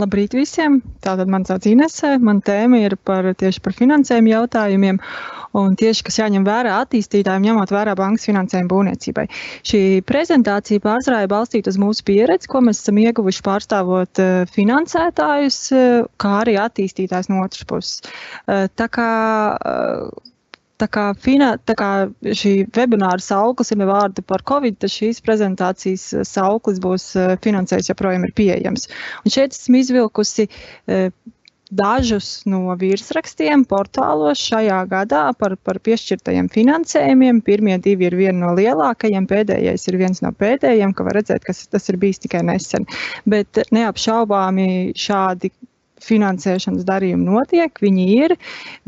labrīt visiem! Tātad man sauc Inese, man tēma ir par, tieši par finansējumu jautājumiem un tieši, kas jāņem vērā attīstītājiem, ņemot vērā bankas finansējumu būvniecībai. Šī prezentācija pārsvarā ir balstīta uz mūsu pieredzi, ko mēs esam ieguvuši pārstāvot uh, finansētājus, uh, kā arī attīstītājs no otras puses. Uh, tā kā Tā kā, fina, tā kā šī webināra sauklis ir vārdi par Covid, tad šīs prezentācijas sauklis būs finansējums joprojām ir pieejams. Un šeit esmu izvilkusi dažus no virsrakstiem portālos šajā gadā par, par piešķirtajiem finansējumiem. Pirmie divi ir viena no lielākajiem, pēdējais ir viens no pēdējiem, ka var redzēt, ka tas ir bijis tikai nesen. Bet neapšaubāmi šādi finansēšanas darījumi notiek, viņi ir.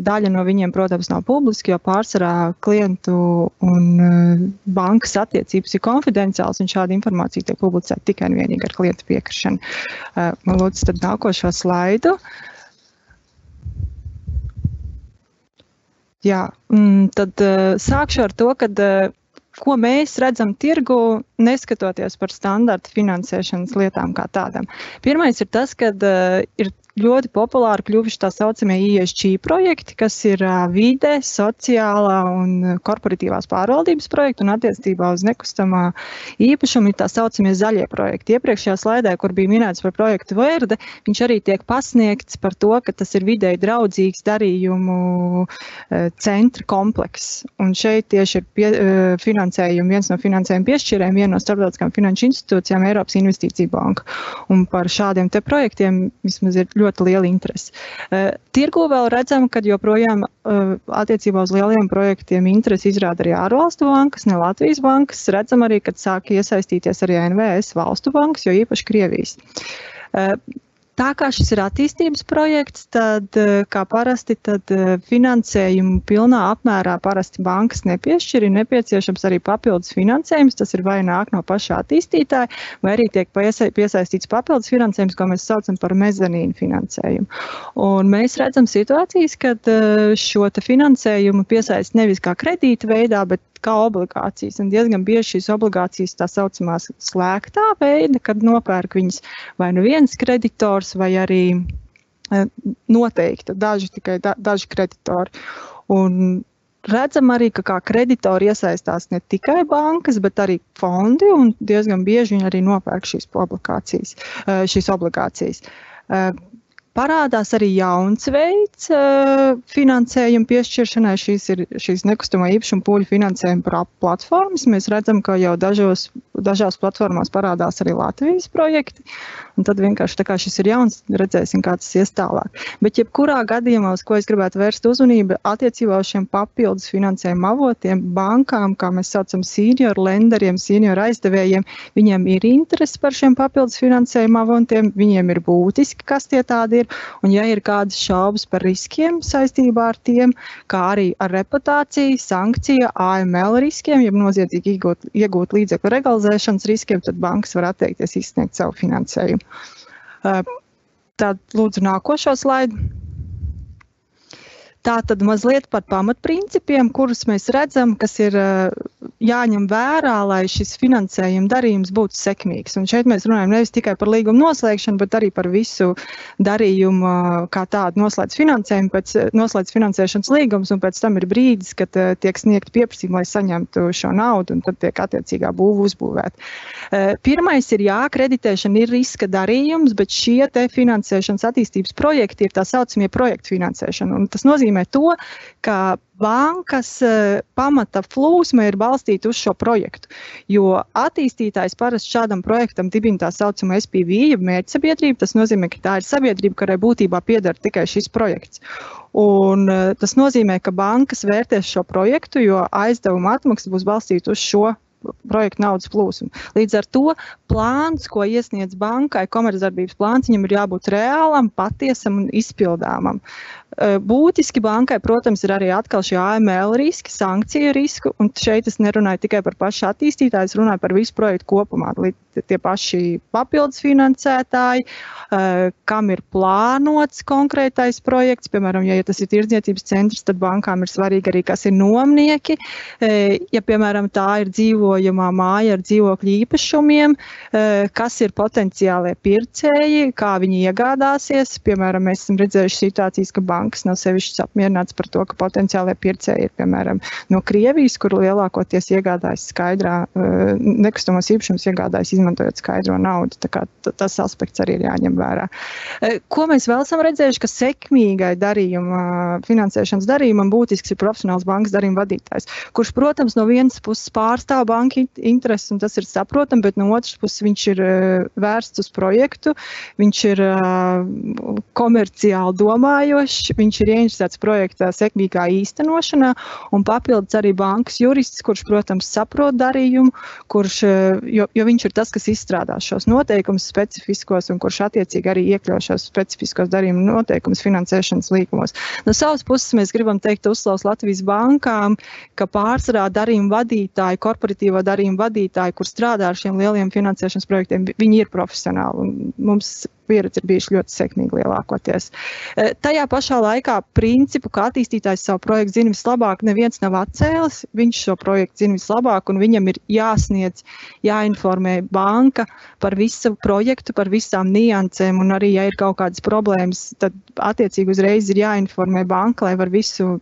Daļa no viņiem, protams, nav publiski, jo pārsvarā klientu un eh, bankas attiecības ir konfidenciāls, un šāda informācija tiek publicēta tikai un vienīgi ar klienta piekrišanu. Eh, man lūdzu, tad nākošo slaidu. Jā, mm, tad eh, sākšu ar to, ka ko mēs redzam tirgu, neskatoties par standarta finansēšanas lietām kā tādām. Pirmais ir tas, ka uh, ir ļoti populāri kļuvuši tā saucamie ISG projekti, kas ir vide, sociālā un korporatīvās pārvaldības projekti un attiecībā uz nekustamā īpašumu ir tā saucamie zaļie projekti. Iepriekšējā slaidē, kur bija minēts par projektu Verde, viņš arī tiek pasniegts par to, ka tas ir videi draudzīgs darījumu centra komplekss. Un šeit tieši ir pie, finansējumi, viens no finansējuma piešķirējiem, viena no starptautiskām finanšu institūcijām Eiropas Investīcija banka. Un par šādiem te projektiem vismaz ir ļoti ļoti liela interese. Uh, tirgu vēl redzam, ka joprojām uh, attiecībā uz lieliem projektiem interesi izrāda arī ārvalstu bankas, ne Latvijas bankas. Redzam arī, ka sāk iesaistīties arī NVS valstu bankas, jo īpaši Krievijas. Tā kā šis ir attīstības projekts, tad, eh, kā parasti, tad eh, finansējumu pilnā apmērā parasti bankas nepiešķir. Ir nepieciešams arī papildus finansējums. Tas ir vai nāk no paša attīstītāja, vai arī tiek piesaistīts papildus finansējums, ko mēs saucam par mezanīnu finansējumu. Un mēs redzam situācijas, kad eh, šo finansējumu piesaist nevis kā kredīta veidā, bet kā obligācijas. Un diezgan bieži šīs obligācijas tā saucamās slēgtā veida, kad nopērk viņas vai nu viens kreditors, vai arī eh, noteikti daži tikai da, daži kreditori. Un redzam arī, ka kā kreditori iesaistās ne tikai bankas, bet arī fondi, un diezgan bieži viņi arī nopērk šīs obligācijas. Eh, šīs obligācijas. Eh, Parādās arī jauns veids uh, finansējuma piešķiršanai. Šīs ir šīs nekustamā īpašuma pūļu finansējuma platformas. Mēs redzam, ka jau dažos, dažās platformās parādās arī Latvijas projekti. Tad vienkārši kā šis ir jauns, redzēsim, kā tas ies tālāk. Bet, jebkurā gadījumā, uz ko es gribētu vērst uzmanību, attiecībā uz šiem papildus finansējuma avotiem, bankām, kā mēs saucam, senior lenderiem, senior aizdevējiem, viņiem ir interese par šiem papildus finansējuma avotiem, viņiem ir būtiski, kas tie tādi ir. Un, ja ir kādas šaubas par riskiem saistībā ar tiem, kā arī ar reputāciju, sankciju, AML riskiem, ja noziedzīgi iegūt, iegūt līdzekļu legalizēšanas riskiem, tad bankas var atteikties izsniegt savu finansējumu. Tad lūdzu nākošo slaidu. Tā tad mazliet par pamatprincipiem, kurus mēs redzam, kas ir jāņem vērā, lai šis finansējuma darījums būtu sekmīgs. Un šeit mēs runājam nevis tikai par līgumu noslēgšanu, bet arī par visu darījumu, kā tādu noslēdz finansējumu, pēc noslēdz finansēšanas līgums, un pēc tam ir brīdis, kad tiek sniegt pieprasījumi, lai saņemtu šo naudu, un tad tiek attiecīgā būva uzbūvēta. Pirmais ir jā, kreditēšana ir riska darījums, bet šie finansēšanas attīstības projekti ir tā saucamie projektu finansēšana. Tas nozīmē to, ka bankas eh, pamata plūsma ir balstīta uz šo projektu. Jo attīstītājs parasti šādam projektam dibina tā saucamo SPV, jeb mērķsabiedrību. Tas nozīmē, ka tā ir sabiedrība, kurai būtībā pieder tikai šis projekts. Un, eh, tas nozīmē, ka bankas vērtēs šo projektu, jo aizdevuma atmaksa būs balstīta uz šo projektu naudas plūsmu. Līdz ar to plāns, ko iesniedz bankai, komercdarbības plāns, viņam ir jābūt reālam, patiesam un izpildāmam. Būtiski bankai, protams, ir arī atkal šie AML riski, sankciju risku, un šeit es nerunāju tikai par pašu attīstītāju, es runāju par visu projektu kopumā. Tie paši papildus finansētāji, kam ir plānots konkrētais projekts, piemēram, ja, tas ir tirdzniecības centrs, tad bankām ir svarīgi arī, kas ir nomnieki. Ja, piemēram, tā ir dzīvojamā māja ar dzīvokļu īpašumiem, kas ir potenciālie pircēji, kā viņi iegādāsies. Piemēram, mēs esam redzējuši situācijas, ka banka bankas nav sevišķi apmierināts par to, ka potenciālie pircēji ir piemēram no Krievijas, kur lielākoties iegādājas skaidrā, eh, nekustamos īpašumus iegādājas izmantojot skaidro naudu. Tas aspekts arī ir jāņem vērā. Eh, ko mēs vēl esam redzējuši, ka sekmīgai darījuma, finansēšanas darījumam būtisks ir profesionāls bankas darījuma vadītājs, kurš, protams, no vienas puses pārstāv banka intereses, un tas ir saprotami, bet no otras puses viņš ir eh, vērsts uz projektu, viņš ir komerciāli domājošs, viņš ir ieinteresēts projekta sekmīgā īstenošanā, un papildus arī bankas jurists, kurš, protams, saprot darījumu, kurš, eh, jo, jo viņš ir tas, kas izstrādā šos noteikumus specifiskos un kurš attiecīgi arī iekļauj šos specifiskos darījumu noteikumus finansēšanas līgumos. No savas puses mēs gribam teikt uzslavas Latvijas bankām, ka pārsvarā darījumu vadītāji, korporatīvo darījumu vadītāji, kur strādā ar šiem lieliem finansēšanas projektiem, viņi ir profesionāli. Mums pieredze ir bijuši ļoti sekmīgi lielākoties. E, tajā pašā laikā principu, ka attīstītājs savu projektu zina vislabāk, neviens nav atcēlis. Viņš šo projektu zina vislabāk, un viņam ir jāsniedz, jāinformē banka par visu projektu, par visām niansēm, un arī, ja ir kaut kādas problēmas, tad attiecīgi uzreiz ir jāinformē banka, lai var visu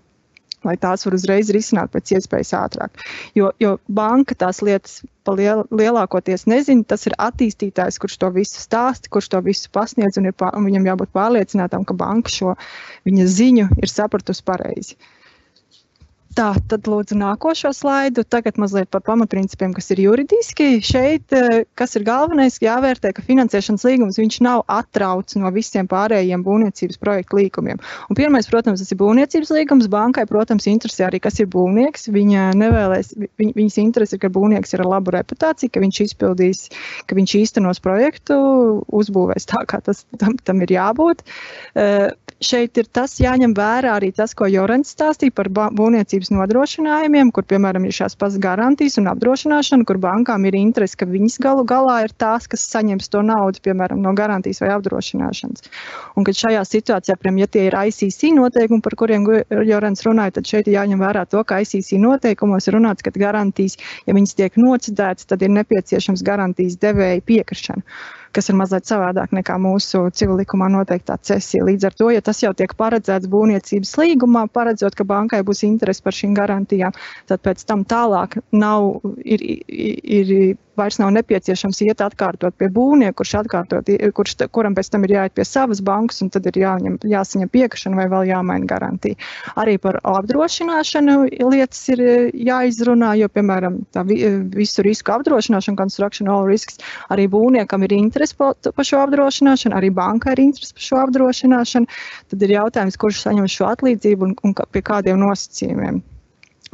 lai tās var uzreiz risināt pēc iespējas ātrāk. Jo, jo banka tās lietas liel, lielākoties nezina. Tas ir attīstītājs, kurš to visu stāsta, kurš to visu pasniedz, un, pār, un viņam jābūt pārliecinātam, ka banka šo viņa ziņu ir sapratusi pareizi. Tā, tad lūdzu nākošo slaidu. Tagad mazliet par pamatprincipiem, kas ir juridiski. Šeit, eh, kas ir galvenais, jāvērtē, ka finansēšanas līgums nav atrauts no visiem pārējiem būvniecības projektu līgumiem. Un pirmais, protams, tas ir būvniecības līgums. Bankai, protams, interesē arī, kas ir būvnieks. Viņa nevēlēs, viņ, viņas interesi ir, ka būvnieks ir ar labu reputāciju, ka viņš izpildīs, ka viņš īstenos projektu, uzbūvēs tā, kā tas tam, tam ir jābūt. Uh, šeit ir tas jāņem vērā arī tas, ko Jorans stāstīja par būvniecības nodrošinājumiem, kur, piemēram, ir šās pats garantijas un apdrošināšana, kur bankām ir interese, ka viņas galu galā ir tās, kas saņems to naudu, piemēram, no garantijas vai apdrošināšanas. Un, kad šajā situācijā, piemēram, ja tie ir ICC noteikumi, par kuriem Jorans runāja, tad šeit ir jāņem vērā to, ka ICC noteikumos ir runāts, ka garantijas, ja viņas tiek nocitētas, tad ir nepieciešams garantijas devēja piekrišana kas ir mazliet savādāk nekā mūsu civilikumā noteiktā cesija. Līdz ar to, ja tas jau tiek paredzēts būvniecības līgumā, paredzot, ka bankai būs interese par šīm garantijām, tad pēc tam tālāk nav, ir, ir, ir vairs nav nepieciešams iet atkārtot pie būvnieka, kurš, atkārtot, kurš kuram pēc tam ir jāiet pie savas bankas, un tad ir jāņem, jāsaņem piekrišana vai vēl jāmaina garantija. Arī par apdrošināšanu lietas ir jāizrunā, jo, piemēram, tā visu risku apdrošināšana, construction all risks, arī būvniekam ir interesi par šo apdrošināšanu, arī bankai ir interesi par šo apdrošināšanu. Tad ir jautājums, kurš saņem šo atlīdzību un, un pie kādiem nosacījumiem.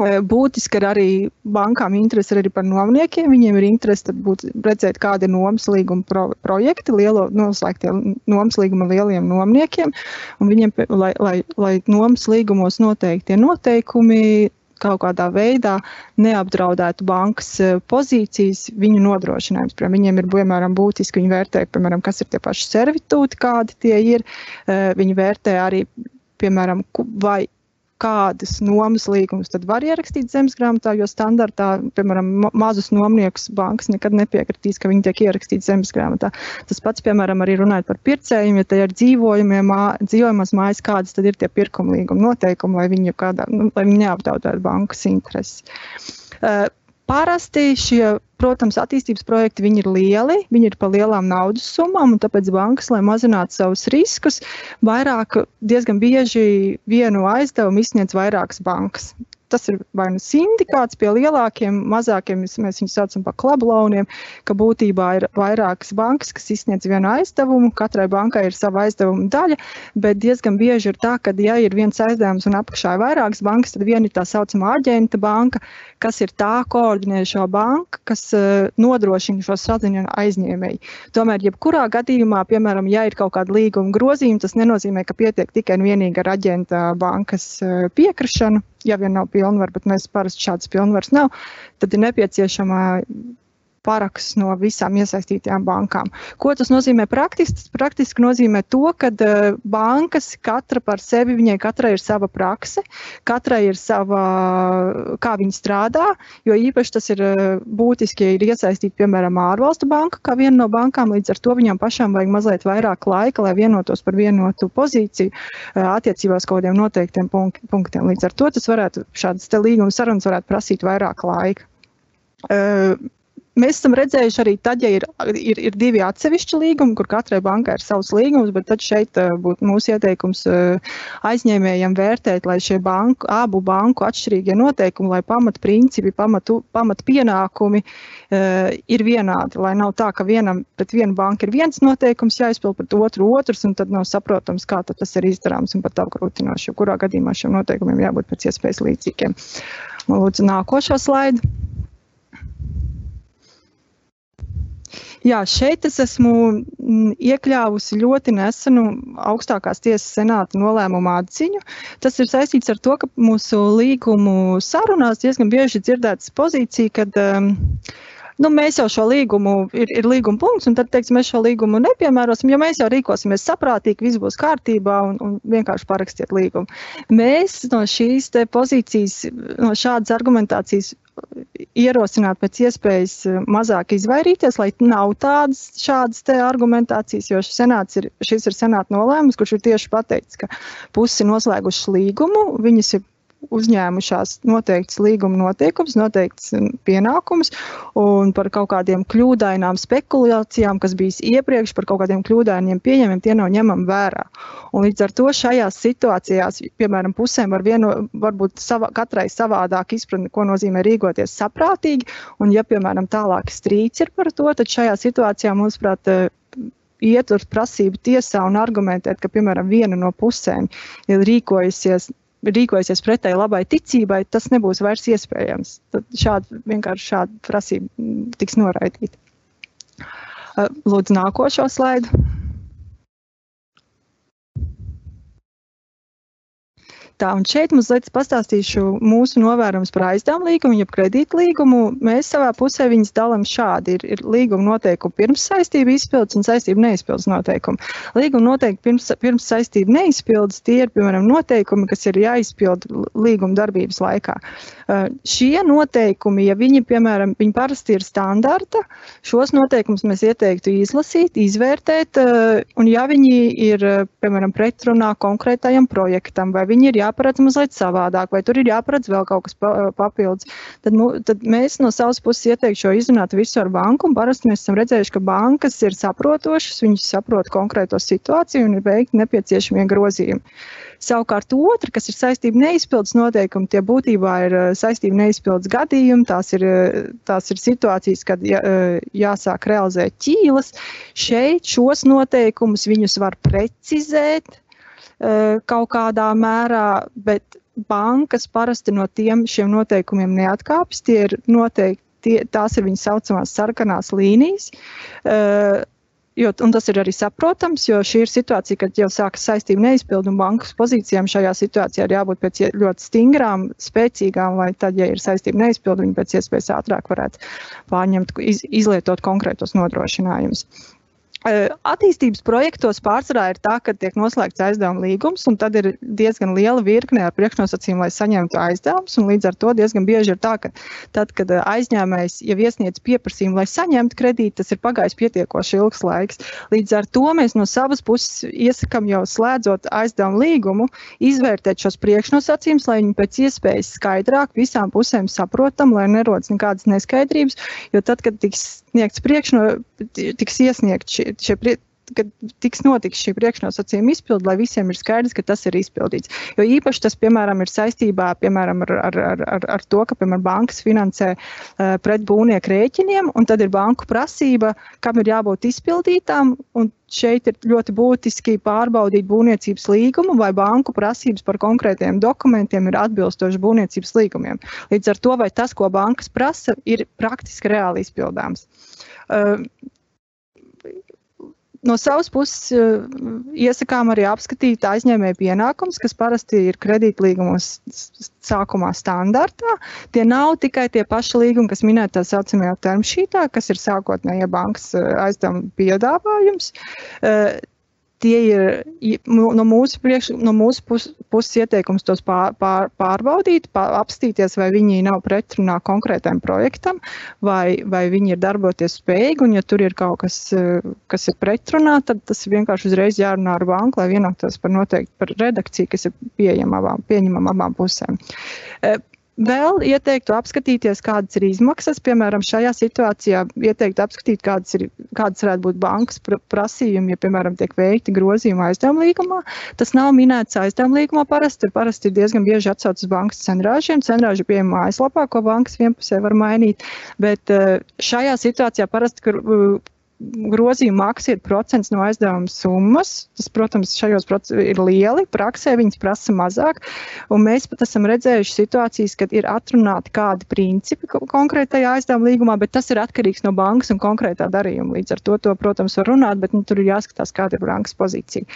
Būtiski ir arī bankām interesi arī par nomniekiem. Viņiem ir interesi būt, redzēt, kāda ir nomas līguma pro, projekti, lielo, noslēgtie nomas līguma lieliem nomniekiem. Viņiem, lai, lai, lai nomas līgumos noteiktie noteikumi kaut kādā veidā neapdraudētu bankas pozīcijas, viņu nodrošinājums. Piemēram, viņiem ir piemēram, būtiski, viņi vērtē, piemēram, kas ir tie paši servitūti, kādi tie ir. Viņi vērtē arī, piemēram, vai kādas nomas līgumus tad var ierakstīt zemes grāmatā, jo standartā, piemēram, mazus nomniekus bankas nekad nepiekritīs, ka viņi tiek ierakstīti zemes grāmatā. Tas pats, piemēram, arī runājot par pircējiem, ja tie ir dzīvojamās mājas, kādas tad ir tie pirkuma līguma noteikumi, lai viņi, kādā, nu, lai viņi neapdraudētu bankas intereses. Uh, Parasti šie, protams, attīstības projekti ir lieli, viņi ir par lielām naudas summām, un tāpēc bankas, lai mazinātu savus riskus, vairāk, diezgan bieži vienu aizdevumu izsniedz vairākas bankas. Tas ir vai nu sindikāts pie lielākiem, mazākiem, mēs viņus saucam par klublauniem, ka būtībā ir vairākas bankas, kas izsniedz vienu aizdevumu, katrai bankai ir sava aizdevuma daļa, bet diezgan bieži ir tā, ka, ja ir viens aizdevums un apakšā ir vairākas bankas, tad viena ir tā saucamā aģenta banka, kas ir tā koordinējošā banka, kas uh, nodrošina šo saziņu aizņēmēju. Tomēr, jebkurā gadījumā, piemēram, ja ir kaut kāda līguma grozījuma, tas nenozīmē, ka pietiek tikai un vienīgi ar aģenta bankas uh, piekrišanu. Ja vien nav pilnvaru, bet mēs parasti šādas pilnvaras nav, tad ir nepieciešama paraksts no visām iesaistītajām bankām. Ko tas nozīmē praktiski? Tas praktiski nozīmē to, ka uh, bankas katra par sevi, viņai katrai ir sava prakse, katrai ir sava, kā viņi strādā, jo īpaši tas ir uh, būtiski, ja ir iesaistīta, piemēram, ārvalstu banka, kā viena no bankām, līdz ar to viņām pašām vajag mazliet vairāk laika, lai vienotos par vienotu pozīciju uh, attiecībās kaut kādiem noteiktiem punktiem. Līdz ar to tas varētu, šādas līguma sarunas varētu prasīt vairāk laika. Mēs esam redzējuši arī tad, ja ir, ir, ir divi atsevišķi līgumi, kur katrai bankai ir savs līgums, bet tad šeit uh, būtu mūsu ieteikums uh, aizņēmējiem vērtēt, lai šie banku, abu banku atšķirīgie noteikumi, lai pamatprincipi, pamatpienākumi uh, ir vienādi. Lai nav tā, ka vienam pret vienu banku ir viens noteikums jāizpild, pret otru otrs, un tad nav saprotams, kā tas ir izdarāms un pat apgrūtinoši. Kurā gadījumā šiem noteikumiem jābūt pēc iespējas līdzīgiem. Lūdzu, nākošo slaidu. Jā, šeit es esmu mm, iekļāvusi ļoti nesenu augstākās tiesas senāta nolēmumu atziņu. Tas ir saistīts ar to, ka mūsu līgumu sarunās diezgan bieži dzirdētas pozīcija, kad um, nu, mēs jau šo līgumu, ir, ir līguma punkts, un tad teiksim, mēs šo līgumu nepiemērosim, jo mēs jau rīkosimies saprātīgi, viss būs kārtībā un, un vienkārši parakstiet līgumu. Mēs no šīs pozīcijas, no šādas argumentācijas ierosināt pēc iespējas eh, mazāk izvairīties, lai nav tādas šādas argumentācijas, jo senāts ir, šis ir senāta nolēmums, kurš ir tieši pateicis, ka pusi noslēgušas līgumu, viņas ir uzņēmušās noteikts līguma noteikums, noteikts um, pienākums, un par kaut kādiem kļūdainām spekulācijām, kas bijis iepriekš, par kaut kādiem kļūdainiem pieņemiem, tie nav ņemami vērā. Un līdz ar to šajās situācijās, piemēram, pusēm var vienu, varbūt sava, katrai savādāk izpratni, ko nozīmē rīkoties saprātīgi, un ja, piemēram, tālāk strīds ir par to, tad šajā situācijā, mūsuprāt, iet uz prasību tiesā un argumentēt, ka, piemēram, viena no pusēm ir rīkojusies rīkojasies pretēji labai ticībai, tas nebūs vairs iespējams. Tad šāda vienkārši šāda prasība tiks noraidīta. Lūdzu, nākošo slaidu. Tā, un šeit mazliet pastāstīšu mūsu novērojumus par aizdevumu līgumu, jeb kredītu līgumu. Mēs savā pusē viņus dalām šādi. Ir, ir līguma noteikumi pirms saistību izpildes un saistību neizpildes noteikumi. Līguma noteikumi pirms, pirms saistību neizpildes tie ir, piemēram, noteikumi, kas ir jāizpild līguma darbības laikā. Uh, šie noteikumi, ja viņi, piemēram, viņi parasti ir standarta, šos noteikumus mēs ieteiktu izlasīt, izvērtēt, uh, un ja viņi ir, piemēram, pretrunā konkrētajam projektam vai viņi ir jāpārāk jāparedz mazliet savādāk, vai tur ir jāparedz vēl kaut kas papildus. Tad, nu, tad mēs no savas puses ieteiktu šo izrunāt visu ar banku. Parasti mēs esam redzējuši, ka bankas ir saprotošas, viņas saprot konkrēto situāciju un ir veikti nepieciešamie grozījumi. Savukārt, otra, kas ir saistība neizpildes noteikumi, tie būtībā ir saistība neizpildes gadījumi. Tās ir, tās ir situācijas, kad jā, jāsāk realizēt ķīlas. Šeit šos noteikumus viņus var precizēt, kaut kādā mērā, bet bankas parasti no tiem šiem noteikumiem neatkāpjas. Tie ir noteikti, tie, tās ir viņas saucamās sarkanās līnijas. Uh, Jo, tas ir arī saprotams, jo šī ir situācija, kad jau sākas saistību neizpildu un bankas pozīcijām šajā situācijā ir jābūt pēc ļoti stingrām, spēcīgām, lai tad, ja ir saistību neizpildu, viņi pēc iespējas ātrāk varētu pārņemt, iz, izlietot konkrētos nodrošinājumus. Attīstības projektos pārsvarā ir tā, ka tiek noslēgts aizdevuma līgums, un tad ir diezgan liela virkne ar priekšnosacījumu, lai saņemtu aizdevumus. Līdz ar to diezgan bieži ir tā, ka tad, kad aizņēmējs jau iesniedz pieprasījumu, lai saņemtu kredītu, tas ir pagājis pietiekoši ilgs laiks. Līdz ar to mēs no savas puses iesakām jau slēdzot aizdevumu līgumu, izvērtēt šos priekšnosacījumus, lai viņi pēc iespējas skaidrāk visām pusēm saprotam, lai nerodas nekādas neskaidrības. Jo tad, kad tiks sniegts priekšno, tiks iesniegt šie, šie prie, kad tiks notiks šī priekšnosacījuma izpilde, lai visiem ir skaidrs, ka tas ir izpildīts. Jo īpaši tas, piemēram, ir saistībā piemēram, ar, ar, ar, ar to, ka piemēram, bankas finansē uh, pret būvnieku rēķiniem, un tad ir banku prasība, kam ir jābūt izpildītām. Šeit ir ļoti būtiski pārbaudīt būvniecības līgumu, vai banku prasības par konkrētiem dokumentiem ir atbilstoši būvniecības līgumiem. Līdz ar to, vai tas, ko bankas prasa, ir praktiski reāli izpildāms. Uh, no savas puses eh, iesakām arī apskatīt aizņēmēju pienākumus, kas parasti ir kredītlīgumos sākumā standartā. Tie nav tikai tie paši līgumi, kas minēti tā saucamajā termšītā, kas ir sākotnējā bankas eh, aizdevuma piedāvājums. Tie ir no mūsu, priekš, no mūsu pus, puses ieteikums tos pār, pār, pārbaudīt, pār, apstīties, vai viņi nav pretrunā konkrētam projektam, vai, vai viņi ir darboties spējīgi. Un, ja tur ir kaut kas, kas ir pretrunā, tad tas ir vienkārši uzreiz jārunā ar banku, lai vienoktos par noteikti par redakciju, kas ir pieejama abām, pieņemama abām pusēm. Vēl ieteiktu apskatīties, kādas ir izmaksas. Piemēram, šajā situācijā ieteiktu apskatīt, kādas, ir, kādas varētu būt bankas prasījumi, ja, piemēram, tiek veikti grozījumi aizdevuma līgumā. Tas nav minēts aizdevuma līgumā parasti. Parasti ir diezgan bieži atsaucas bankas cenrāžiem. Cenrāži pieejama mājaslapā, ko bankas vienpusē var mainīt. Bet eh, šajā situācijā parasti grozījuma maksa ir procents no aizdevuma summas. Tas, protams, šajos ir lieli. Praksē viņas prasa mazāk. Mēs pat esam redzējuši situācijas, kad ir atrunāti kādi principi konkrētajā aizdevuma līgumā, bet tas ir atkarīgs no bankas un konkrētā darījuma. Līdz ar to, to protams, var runāt, bet nu, tur ir jāskatās, kāda ir bankas pozīcija.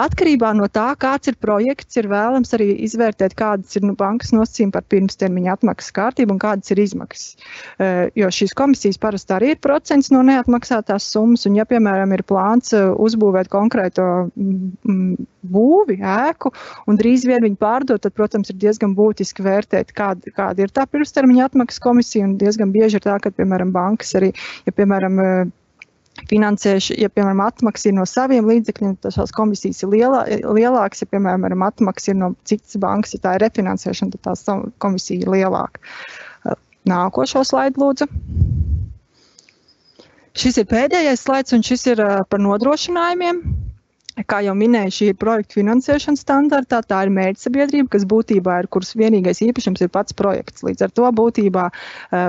Atkarībā no tā, kāds ir projekts, ir vēlams arī izvērtēt, kādas ir nu, bankas nosacījumi par pirmstermiņa atmaksas kārtību un kādas ir izmaksas. Uh, jo šīs komisijas parasti arī ir procents no neatmaksātās lielās summas. Un, ja, piemēram, ir plāns uh, uzbūvēt konkrēto mm, mm, būvi, ēku, un drīz vien viņu pārdot, tad, protams, ir diezgan būtiski vērtēt, kāda, kāda ir tā pirmstermiņa atmaksas komisija. Diezgan bieži ir tā, ka, piemēram, bankas arī, ja, piemēram, uh, finansēšana, ja, piemēram, atmaksa ir no saviem līdzekļiem, tad šīs komisijas ir lielā, lielākas. Ja, piemēram, atmaksa ir no citas bankas, ja tā ir refinansēšana, tad tā komisija ir lielāka. Nākošo slaidu, lūdzu. Šis ir pēdējais slaids, un šis ir par nodrošinājumiem. Kā jau minēju, šī ir projekta finansēšanas standartā. Tā ir mērķsabiedrība, kas būtībā ir, kuras vienīgais īpašums ir pats projekts. Līdz ar to būtībā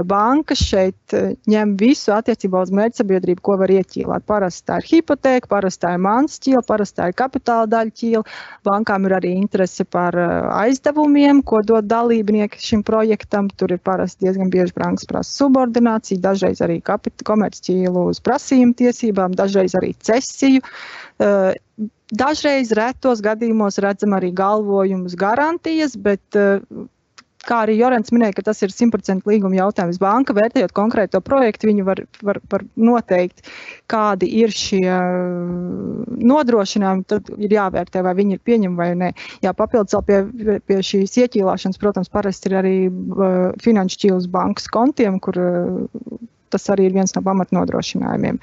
banka šeit ņem visu attiecībā uz mērķsabiedrību, ko var ieķīlāt. Parasti tā ir hipoteka, parasti tā ir mans ķīla, parasti tā ir kapitāla daļa ķīla. Bankām ir arī interese par aizdevumiem, ko dod dalībnieki šim projektam. Tur ir parasti diezgan bieži bankas prasa subordināciju, dažreiz arī komercķīlu uz prasījumu tiesībām, dažreiz arī cesiju. Dažreiz retos gadījumos redzam arī galvojumus, garantijas, bet kā arī Jorans minēja, tas ir 100% līguma jautājums. Banka vērtējot konkrēto projektu, viņi var, var, var noteikt, kādi ir šie nodrošinājumi. Tad ir jāvērtē, vai viņi ir pieņemami vai nē. Jā, papildus vēl pie, pie šīs ieķīlāšanas, protams, parasti ir arī uh, finanšu ķīlas bankas kontiem, kur tas arī ir viens no pamatnodrošinājumiem.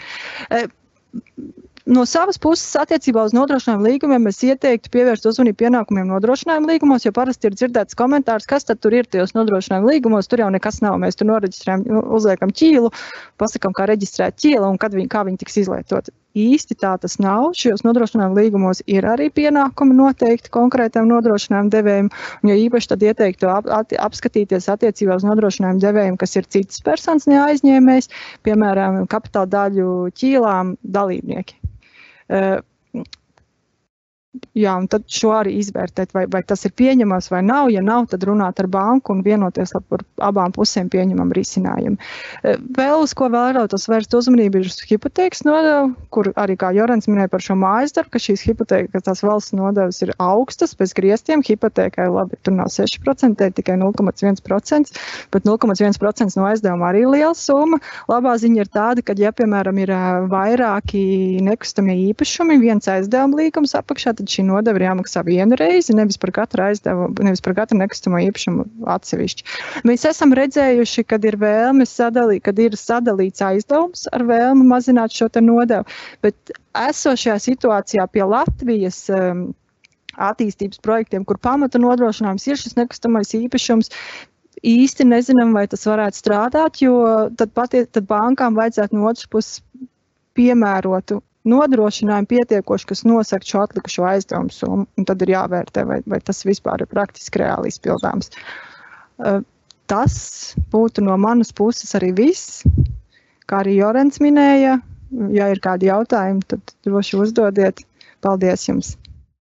No savas puses, attiecībā uz nodrošinājumu līgumiem, es ieteiktu pievērst uzmanību pienākumiem nodrošinājumu līgumos, jo parasti ir dzirdēts komentārs, kas tad tur ir tajos nodrošinājumu līgumos. Tur jau nekas nav. Mēs tur noreģistrējam, uzliekam ķīlu, pasakām, kā reģistrēt ķīlu un kad viņi, kā viņi tiks izlietot. Īsti tā tas nav. Šajos nodrošinājumu līgumos ir arī pienākumi noteikti konkrētam nodrošinājumu devējiem. Jo īpaši tad ieteiktu ap, at, apskatīties attiecībā uz nodrošinājumu devējiem, kas ir citas personas neaizņēmējs, piemēram, kapitāla daļu ķīlām dalībnieki. Jā, un tad šo arī izvērtēt, vai, vai tas ir pieņemams vai nav. Ja nav, tad runāt ar banku un vienoties par abām pusēm pieņemam risinājumu. E, vēl uz ko vēlētos vērst uzmanību ir uz hipotēkas nodevu, kur arī kā Jorans minēja par šo mājas darbu, ka šīs hipotēkas, tās valsts nodevas ir augstas bez griestiem. Hipotēkai labi, tur nav 6%, tikai 0,1%, bet 0,1% no aizdevuma arī liela summa. Labā ziņa ir tāda, ka, ja, piemēram, ir vairāki nekustamie īpašumi, viens aizdevuma līgums apakšā, tad šī nodeva ir jāmaksā vienu reizi, nevis par katru aizdevumu, nevis par katru nekustamo īpašumu atsevišķi. Mēs esam redzējuši, kad ir vēlme sadalīt, kad ir sadalīts aizdevums ar vēlmi mazināt šo nodevu, bet esošajā situācijā pie Latvijas. Um, attīstības projektiem, kur pamata nodrošinājums ir šis nekustamais īpašums, īsti nezinām, vai tas varētu strādāt, jo tad, patie, tad bankām vajadzētu no otras puses piemērotu nodrošinājumi pietiekoši, kas nosaka šo atlikušo aizdevumu summu. Tad ir jāvērtē, vai, vai tas vispār ir praktiski reāli izpildāms. Tas būtu no manas puses arī viss. Kā arī Jorens minēja, ja ir kādi jautājumi, tad droši uzdodiet. Paldies jums!